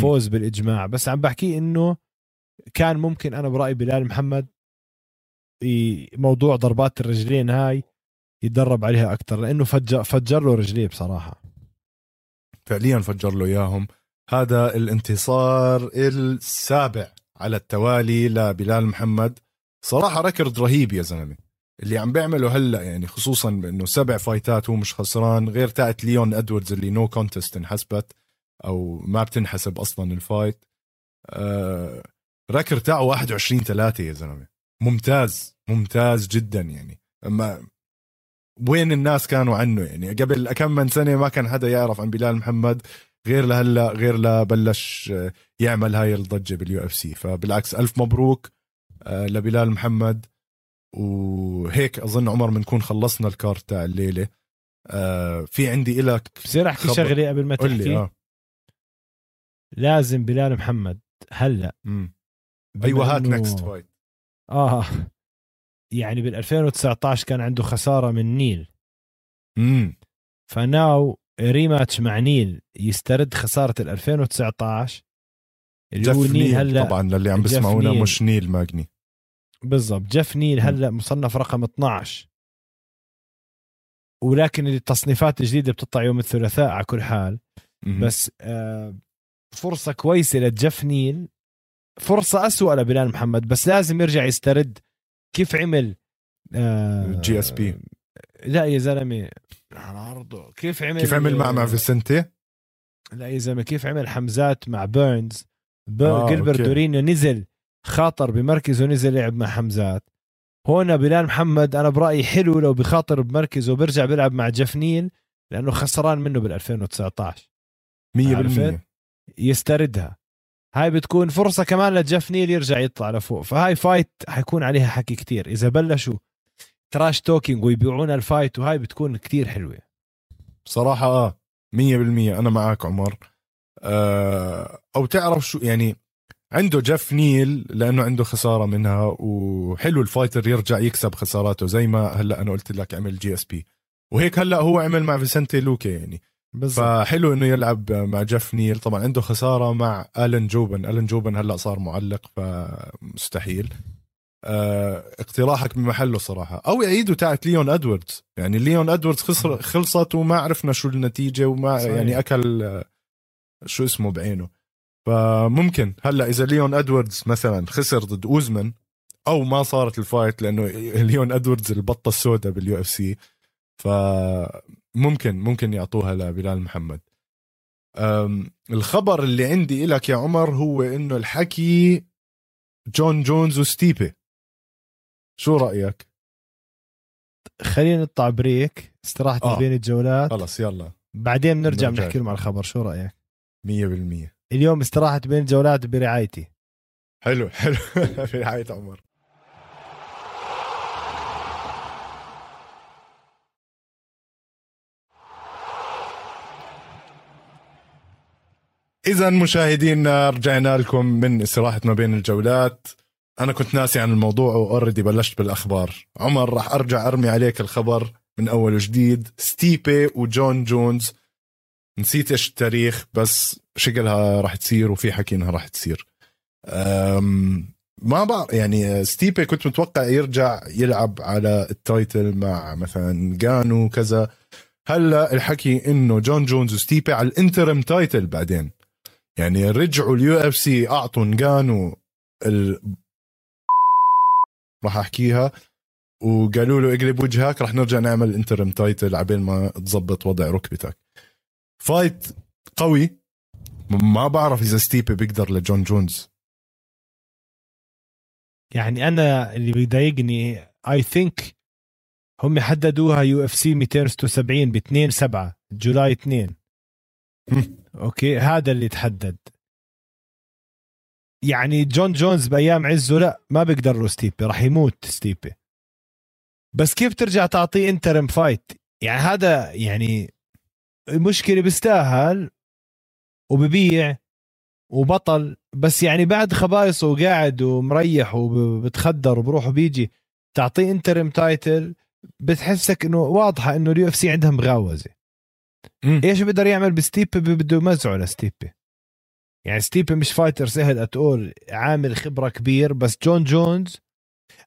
فوز م. بالإجماع. بس عم بحكي إنه كان ممكن أنا برايي بلال محمد موضوع ضربات الرجلين هاي يتدرب عليها أكثر لأنه فجر فجر له رجليه بصراحة. فعليا فجر له إياهم. هذا الانتصار السابع على التوالي لبلال محمد. صراحة ركرد رهيب يا زلمة. اللي عم بيعمله هلأ يعني خصوصا بأنه سبع فايتات هو مش خسران غير تاعت ليون إدواردز اللي no contest انحسبت أو ما بتنحسب أصلا ال fight. آه record تاعه 21 3 يا زلمة. ممتاز ممتاز جدا يعني. أما وين الناس كانوا عنه يعني؟ قبل كم من سنة ما كان حدا يعرف عن بلال محمد. غير لهلا غير لبلش يعمل هاي الضجة بال UFC. فبالعكس ألف مبروك آه، لبلال محمد. وهيك أظن عمر بنكون خلصنا ال card تاع الليلة. آه في عندي إلك بصير أحكي شغلة قبل ما تحكي؟ آه. لازم بلال محمد هلا. أيوه هات next fight آه يعني بال 2019 كان عنده خسارة من نيل. امم ف now rematch مع نيل يسترد خسارة ال 2019 اللي هو نيل هلا طبعا للي عم بيسمعونا مش نيل ماجني. بالضبط. جيف نيل هلأ مصنف رقم 12 ولكن التصنيفات الجديدة بتطلع يوم الثلاثاء على كل حال. بس آه فرصة كويسة لجيف نيل. فرصة أسوأ لبلال محمد بس لازم يرجع يسترد. كيف عمل آه جي اس بي؟ لا يا زلمة. على عرضه. كيف عمل كيف عمل مع مع فيسنتي؟ لا يا زلمة كيف عمل حمزات مع بيرنز؟ آه Gilbert دورينيو نزل خاطر بمركزه نزل لعب مع حمزات. هون بلال محمد أنا برأيي حلو لو بخاطر بمركزه وبرجع بيلعب مع جيف نيل لأنه خسران منه بال 2019 100% يستردها. هاي بتكون فرصة كمان لجيف نيل يرجع يطلع لفوق. فهاي fight حيكون عليها حكي كتير. إذا بلشوا trash talking ويبيعونا ال fight وهاي بتكون كتير حلوة. بصراحه آه 100% أنا معك عمر. آه أو تعرف شو يعني عنده جيف نيل لأنه عنده خسارة منها وحلو ال fighter يرجع يكسب خساراته زي ما هلأ أنا قلت لك عمل جي اس بي وهيك هلأ هو عمل مع فيسنتي لوكي يعني. بالزبط. فحلو إنه يلعب مع جيف نيل. طبعا عنده خسارة مع آلن جوبن. آلن جوبن هلأ صار معلق فمستحيل. اقتراحك بمحله صراحة. أو يعيدوا تاعت ليون ادواردز يعني ليون ادواردز خسر خلصت وما عرفنا شو النتيجة وما صحيح. يعني أكل شو اسمه بعينه. فممكن. هلأ إذا ليون ادواردز مثلا خسر ضد اوزمان أو ما صارت ال fight لأنه [laughs] ليون ادواردز البطة السوداء بال UFC فممكن ممكن يعطوها لبلال محمد. الخبر اللي عندي لك يا عمر هو إنه الحكي جون جونز وستيبي. شو رأيك؟ خلينا نطلع break استراحة آه. بين الجولات. خلص يلا. بعدين بنرجع بنحكي لهم على الخبر شو رأيك؟ 100% اليوم استراحة بين الجولات برعايتي. حلو حلو. [laughs] برعاية عمر. إذا مشاهدينا رجعنا لكم من استراحة ما بين الجولات. أنا كنت ناسي عن الموضوع و already بلشت بالأخبار. عمر راح أرجع أرمي عليك الخبر من أول وجديد. ستيبي وجون جونز. نسيت إيش التاريخ بس شكلها راح تصير وفي حكي إنها راح تصير. ما بقى يعني ستيبي كنت متوقع يرجع يلعب على ال title مع مثلا نجانو كذا هلأ الحكي إنه جون جونز وستيبي على ال interim title بعدين. يعني رجعوا ال UFC أعطوا نجانو. راح احكيها. وقالوا له اقلب وجهك راح نرجع نعمل interim title عبين ما تظبط وضع ركبتك. fight قوي. ما بعرف إذا ستيبي بيقدر لجون جونز. يعني أنا اللي بيضايقني I think هم حددوها UFC 276 ب 2 7 July 2 okay هذا اللي تحدد. يعني جون جونز بأيام عزه لا ما بيقدر له ستيبي راح يموت ستيبي. بس كيف ترجع تعطيه interim fight يعني هذا يعني المشكلة بيستاهل وببيع وبطل بس يعني بعد خبايصه وقاعد ومريح وبتخدر وبروح وبيجي تعطيه interim title بتحسك إنه واضحة إنه ال UFC عندها مغاوزة. إيش بيقدر يعمل بستيبي؟ بده يمزعه لستيبي. يعني ستيبي مش fighter سهل اتقول عامل خبرة كبير بس جون جونز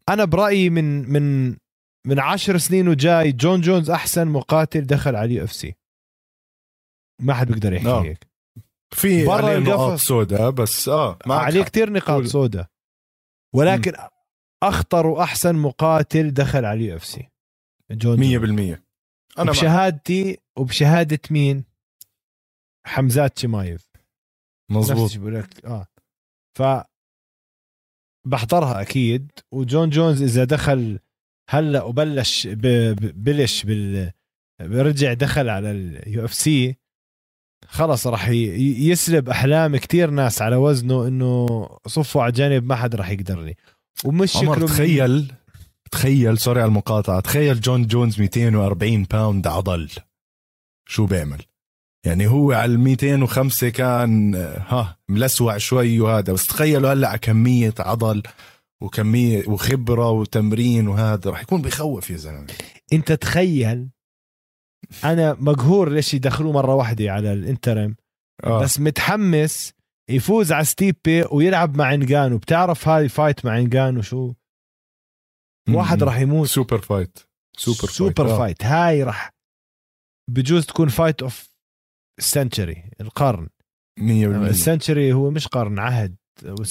أنا برأيي من من من عشر سنين وجاي جون جونز أحسن مقاتل دخل على ال UFC. ما حد بيقدر يحكي نعم. هيك. في برا نقاط سوداء بس آه عليه كثير نقاط سوداء. ولكن م. أخطر وأحسن مقاتل دخل على ال UFC. جون 100% أنا بشهادتي وبشهادة مين؟ حمزات شمايف. مظبوط. بقول لك آه. ف بحضرها أكيد وجون جونز إذا دخل هلأ وبلش بلش بال برجع دخل على ال UFC خلص راح يسلب أحلام كتير ناس على وزنه إنه صفوا على جانب ما حد راح يقدر له ومش عمر تخيل تخيل sorry على المقاطعة تخيل جون جونز 240 pound عضل. شو بيعمل؟ يعني هو على ال 205 كان ها ملسوع شوي وهذا. بس تخيلوا هلأ على كمية عضل وكمية وخبرة وتمرين وهذا. راح يكون بخوف يا زلمة. انت تخيل أنا مقهور ليش يدخلوه مرة واحدة على ال interim. آه. بس متحمس يفوز على ستيبي ويلعب مع انجانو بتعرف هاي fight مع انجانو شو؟ واحد راح يموت. super fight super, super fight, fight. هاي راح بجوز تكون fight of ال century القرن. 100% ال century هو مش قرن عهد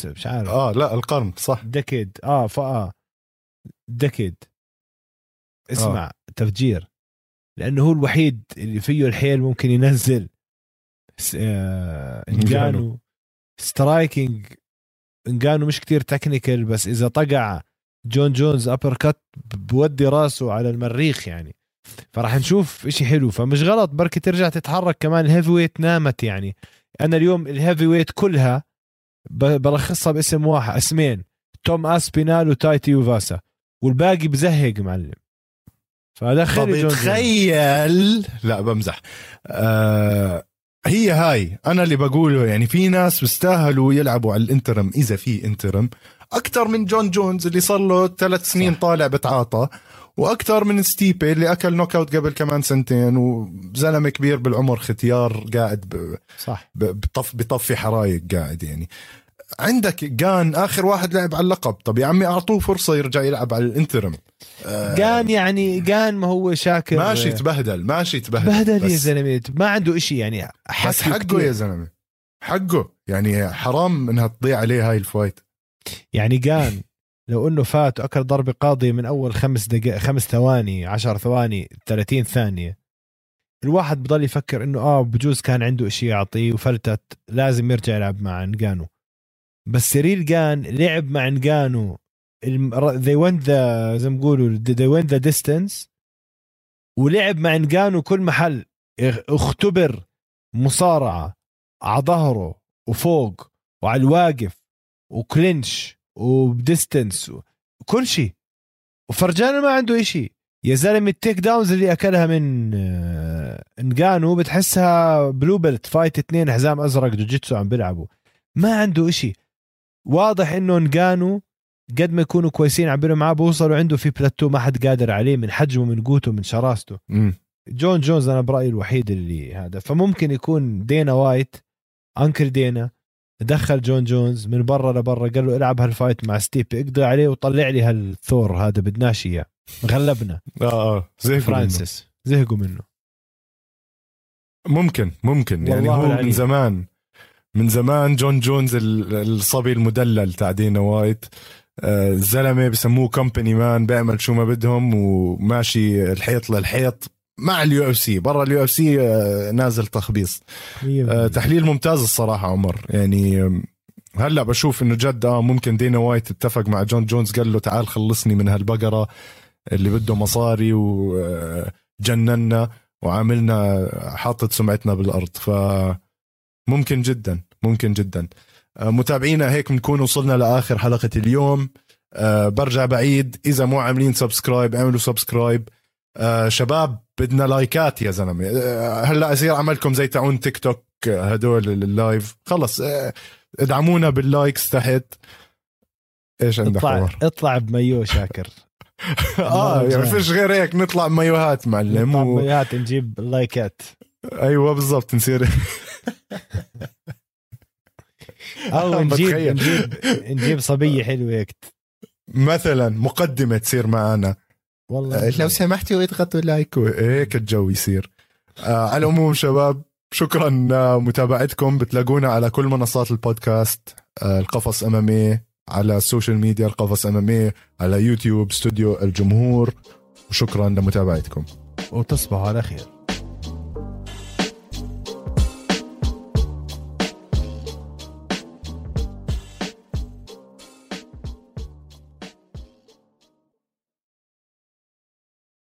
مش عارف. آه لا القرن صح. decade آه فاه decade اسمع آه. تفجير. لأنه هو الوحيد اللي فيه الحيل ممكن ينزل آه إنجانو. striking إنجانو مش كتير technical بس إذا طقع جون جونز uppercut بودي راسه على المريخ يعني. فراح نشوف إشي حلو. فمش غلط بركي ترجع تتحرك كمان. ال heavyweight نامت يعني. أنا اليوم ال heavyweight كلها بلخصها باسم واحد اسمين. توم اسبينال وتاي تويفاسا والباقي بزهق معلم. فدخل تخيل. لا بمزح. آه هي هاي. أنا اللي بقوله يعني في ناس بيستاهلوا يلعبوا على ال interim إذا في interim. أكثر من جون جونز اللي صار له ثلاث سنين صح. طالع بتعاطى. وأكثر من ستيبي اللي أكل knockout قبل كمان سنتين وزلمة كبير بالعمر ختيار قاعد ب... صح. بطف بطفي حرايق قاعد يعني. عندك جان آخر واحد لعب على اللقب. طب يا عمي أعطوه فرصة يرجع يلعب على ال interim. آه جان يعني جان ما هو شاكر. ماشي تبهدل ماشي تبهدل بهدل يا زلمة. ما عنده إشي يعني. بس حقه كتير. يا زلمة. حقه. يعني حرام إنها تضيع عليه هاي ال fight. يعني جان لو إنه فات واكل ضربة قاضية من أول خمس دقائق خمس ثواني عشر ثواني 30 ثانية. الواحد بضل يفكر إنه آه بجوز كان عنده إشي يعطيه وفلتت لازم يرجع يلعب مع انجانو بس سيريل جان لعب مع انجانو they went the زي ما بيقولوا they went the distance. ولعب مع انجانو كل محل اختبر مصارعة على ظهره وفوق وعلى الواقف و clinch. وب distance وكل شيء. وفرجانا ما عنده إشي يا زلمة ال takedowns اللي أكلها من آه، انجانو بتحسها blue belt fight اثنين حزام أزرق جوجيتسو عم بيلعبوا. ما عنده إشي واضح إنه انجانو قد ما يكونوا كويسين عم معاه بوصلوا عنده في بلاتو ما حد قادر عليه من حجمه من قوته من شراسته. م. جون جونز أنا برأيي الوحيد اللي هذا. فممكن يكون دينا وايت uncle دينا دخل جون جونز من برا لبرا قال له العب هال fight مع ستيبي اقضي عليه وطلع لي هالثور هذا بدناش إياه. غلبنا. [laughs] آه آه زهقوا فرانسيس. زهقوا منه. ممكن ممكن. يعني هو العليم. من زمان من زمان جون جونز الصبي المدلل تاع دينا وايت. الزلمة آه، بسموه company man بيعمل شو ما بدهم وماشي الحيط للحيط. مع ال UFC برا ال UFC نازل تخبيص. آه، تحليل ممتاز الصراحة عمر. يعني هلأ بشوف إنه جد آه ممكن دينا وايت اتفق مع جون جونز قال له تعال خلصني من هالبقرة اللي بده مصاري وجننا وعاملنا حاطط سمعتنا بالأرض. ف ممكن جدا ممكن جدا. آه، متابعينا هيك بنكون وصلنا لآخر حلقة اليوم. برجع بعيد. إذا مو عاملين subscribe اعملوا subscribe. أه شباب بدنا لايكات يا زلمة. أه هلا أصير عملكم زي تاعون تيك توك هدول ال live. خلص أه ادعمونا بال likes تحت. إيش عندك اطلع اطلع بمايو شاكر. [laughs] آه يعني فيش غير هيك نطلع بمايوهات معلم نطلع بمايوهات نجيب لايكات. أيوه بالضبط نصير [laughs] أو [laughs] نجيب نجيب نجيب صبية حلوة هيك. مثلا مقدمة تصير معنا. والله آه، لو سمحتوا اضغطوا like هيك الجو يصير. آه على العموم شباب شكرا لمتابعتكم بتلاقونا على كل منصات البودكاست آه القفص الثماني على ال social media القفص الثماني على يوتيوب استوديو الجمهور. وشكرا لمتابعتكم. وتصبحوا على خير.